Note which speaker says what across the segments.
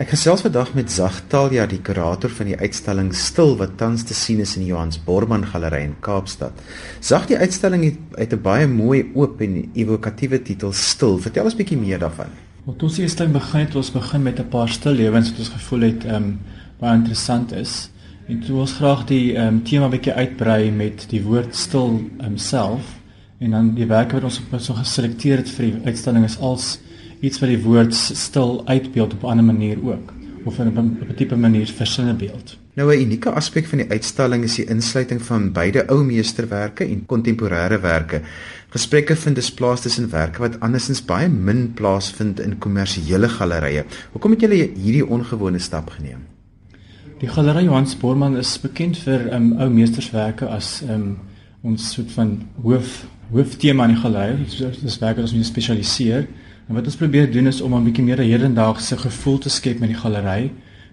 Speaker 1: Ek gesels vandag met Zagtalia, die kurator van die uitstalling Stil wat tans te sien is in die Johannes Borman Galery in Kaapstad. Zag die uitstalling het uit 'n baie mooi oop en evokatiewe titel Stil. Vertel ons bietjie meer daarvan.
Speaker 2: Wat ons eers dan begin het, ons begin met 'n paar stil lewens wat ons gevoel het ehm um, baie interessant is. En toe ons graag die ehm um, tema bietjie uitbrei met die woord stil homself um, en dan die werke wat ons op so geselekteer het vir die uitstalling is als iets wat die woord stil uitbeeld op 'n ander manier ook of in 'n tipe manier versinne beeld.
Speaker 1: Nou 'n unieke aspek van die uitstalling is die insluiting van beide ou meesterwerke en kontemporêre werke. Gesprekke vind dus plaas tussen werke wat andersins baie min plaasvind in kommersiële gallerye. Hoekom het julle hierdie ongewone stap geneem?
Speaker 2: Die galery Johannes Borman is bekend vir um, ou meesterswerke as um, ons soort van hoof hooftema in die galery. Dit is werke wat ons spesialiseer. En wat ons probeer doen is om 'n bietjie meer hedendaagse gevoel te skep met die galery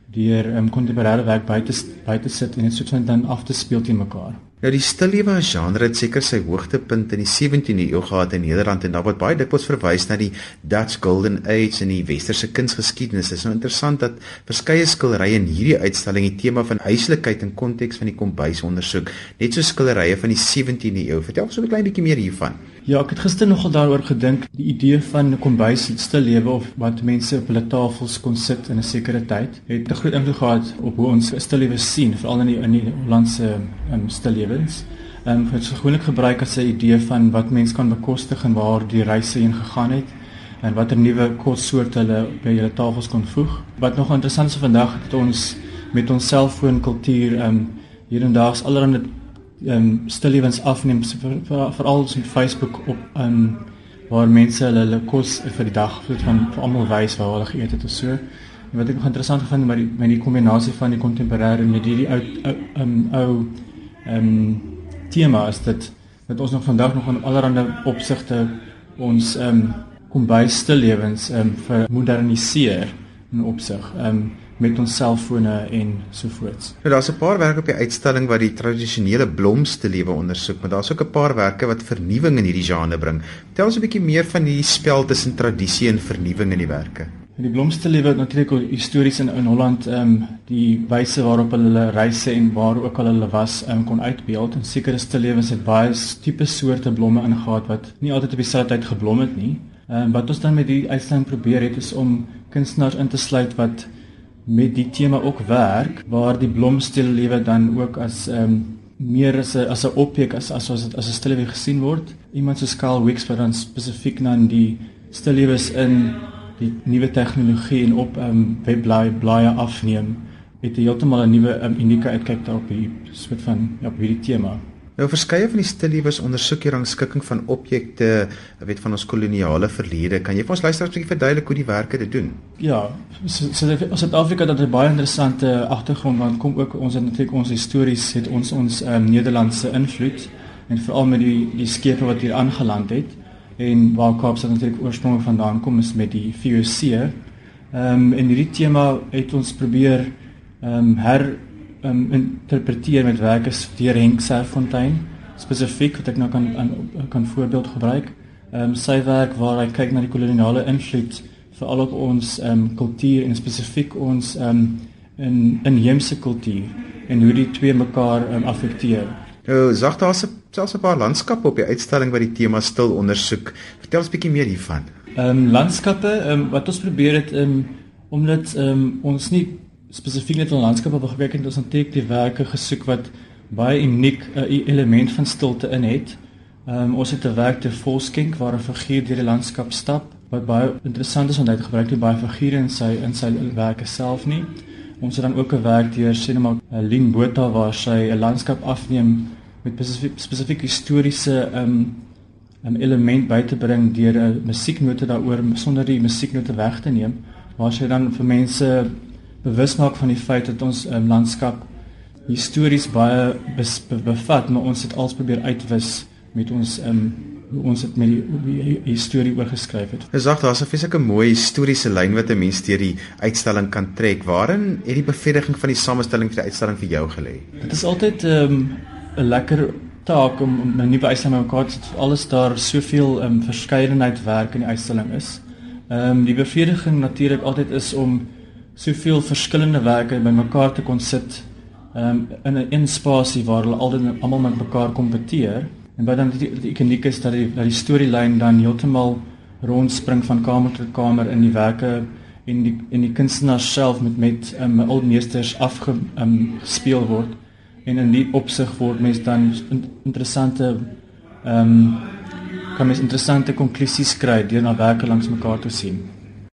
Speaker 2: deur 'n um, kontemporêre werk buite buite sit en dit soort van dan af te speel teen mekaar.
Speaker 1: Nou die stillewe genre het seker sy hoogtepunt in die 17de eeu gehad in Nederland en daar word baie dikwels verwys na die Dutch Golden Age in die westerse kunsgeskiedenis. Dit is nou interessant dat verskeie skilderye in hierdie uitstalling die tema van huislikheid in konteks van die kombuis ondersoek, net so skilderye van die 17de eeu. Vertel ons so 'n klein bietjie meer hiervan.
Speaker 2: Ja, ek het gister nogal daaroor gedink, die idee van 'n kombuis stil lewe of wat mense op hulle tafels kon sit in 'n sekere tyd, het 'n groot invloed gehad op hoe ons stil lewe sien, veral in die in die Hollandse um, stil lewe lewens. Ehm um, dit is gewoonlik gebruik as 'n idee van wat mens kan bekostig en waar die reise heen gegaan het en watter nuwe kossoorte hulle by hulle tafels kon voeg. Wat nog interessant is vandag het ons met ons selfoonkultuur ehm um, hierdendaags allerhande ehm um, stil lewens afneem veral met Facebook op ehm um, waar mense hulle hulle kos vir die dag vir van vir almal wys waar hulle geëet het of so. En wat ek nog interessant gevind het met die met die kombinasie van die kontemporêre met hierdie ou ehm um, ou ehm um, tema is dit dat ons nog vandag nog in allerlei opsigte ons ehm um, kombuis lewens ehm um, vermoderniseer in opsig ehm um, met ons selfone en so voort.
Speaker 1: Nou daar's 'n paar werke op die uitstalling wat die tradisionele blomste lewe ondersoek, maar daar's ook 'n paar werke wat vernuwing in hierdie genre bring. Vertel ons 'n bietjie meer van hierdie spel tussen tradisie en vernuwing in die werke.
Speaker 2: Die blomste lewe natuurlik histories in in Holland ehm um, die wyse waarop hulle reise en waar ook al hulle was um, kon uitbeeld en sekere stil lewens het baie tipe soorte blomme ingegaat wat nie altyd op dieselfde tyd geblom het nie. Ehm um, wat ons dan met die uitstalling probeer het is om kunstenaars in te sluit wat met die tema ook werk waar die blomstil lewe dan ook as ehm um, meer as 'n as 'n objek as as as, as 'n stil lewe gesien word. Iemand soos Carl Wicks wat dan spesifiek na die stil lewens in die nuwe tegnologie en op ehm um, webblaai blaaie afneem het heeltemal 'n nuwe um, unieke uitkyk daarop hier soort van ja op hierdie tema.
Speaker 1: Nou verskeie van die stillewes ondersoek hier rangskikking van objekte, weet van ons koloniale verlede. Kan jy vir ons luisteraars 'n bietjie verduidelik hoe die werke dit doen?
Speaker 2: Ja, Suid-Afrika so, so het 'n baie interessante agtergrond want kom ook ons het natuurlik ons histories het ons ons um, Nederlandse invloed en veral met die die skepe wat hier aangeland het en waar Kaapstad natuurlik oorspronklik vandaan kom is met die VOC. Ehm um, en hierdie tema het ons probeer ehm um, her um, interpreteer met werke deur Henk Serfontein spesifiek wat ek nou kan an, kan voorbeeld gebruik. Ehm um, sy werk waar hy kyk na die koloniale invloed veral op ons ehm um, kultuur en spesifiek ons ehm um, in inheemse kultuur en hoe die twee mekaar um, affekteer.
Speaker 1: Nou, sag daar se selfs 'n paar landskappe op die uitstalling wat die tema stil ondersoek. Vertel ons bietjie meer hiervan.
Speaker 2: Ehm um, landskappe, ehm um, wat ons probeer het ehm um, omdat ehm um, ons nie spesifiek net op landskappe wil gekyk het, ons het die werke gesoek wat baie uniek 'n uh, element van stilte in het. Um, ons het 'n werk te Volskenk waar 'n figuur deur die landskap stap wat baie interessant is want hy het gebruik nie baie figure in sy in sy werke self nie. Ons het dan ook 'n werk deur Cinema Lynn Botha waar sy 'n landskap afneem met spesifiek spesifiek historiese um um element by te bring deur 'n musieknote daaroor sonder die musieknote weg te neem waar sy dan vir mense bewus maak van die feit dat ons um, landskap histories baie bes, be, bevat maar ons het als probeer uitwis met ons um ons het met die, die historie oorgeskryf het.
Speaker 1: Dis reg, daar's 'n fisieke mooi historiese lyn wat 'n mens deur die uitstalling kan trek. Waarin het die bevestiging van die samestelling vir die uitstalling vir jou gelê?
Speaker 2: Dit is altyd um 'n lekker taak om 'n nuwe uitstalling mekaar te sit. Alles daar soveel ehm um, verskeidenheid werk in die uitstalling is. Ehm um, die bevrediging natuurlik altyd is om soveel verskillende werke bymekaar te kon sit um, in 'n een spasie waar hulle altyd almal met mekaar kompeteer en wat dan die, die uniek is dat die die storielyn dan heeltemal rondspring van kamer tot kamer in die werke en die en die kunstenaar self met met um, al meesters afgespeel um, word en in die opsig word mens dan interessante ehm um, kan mens interessante konklusies kry deur na werke langs mekaar te sien.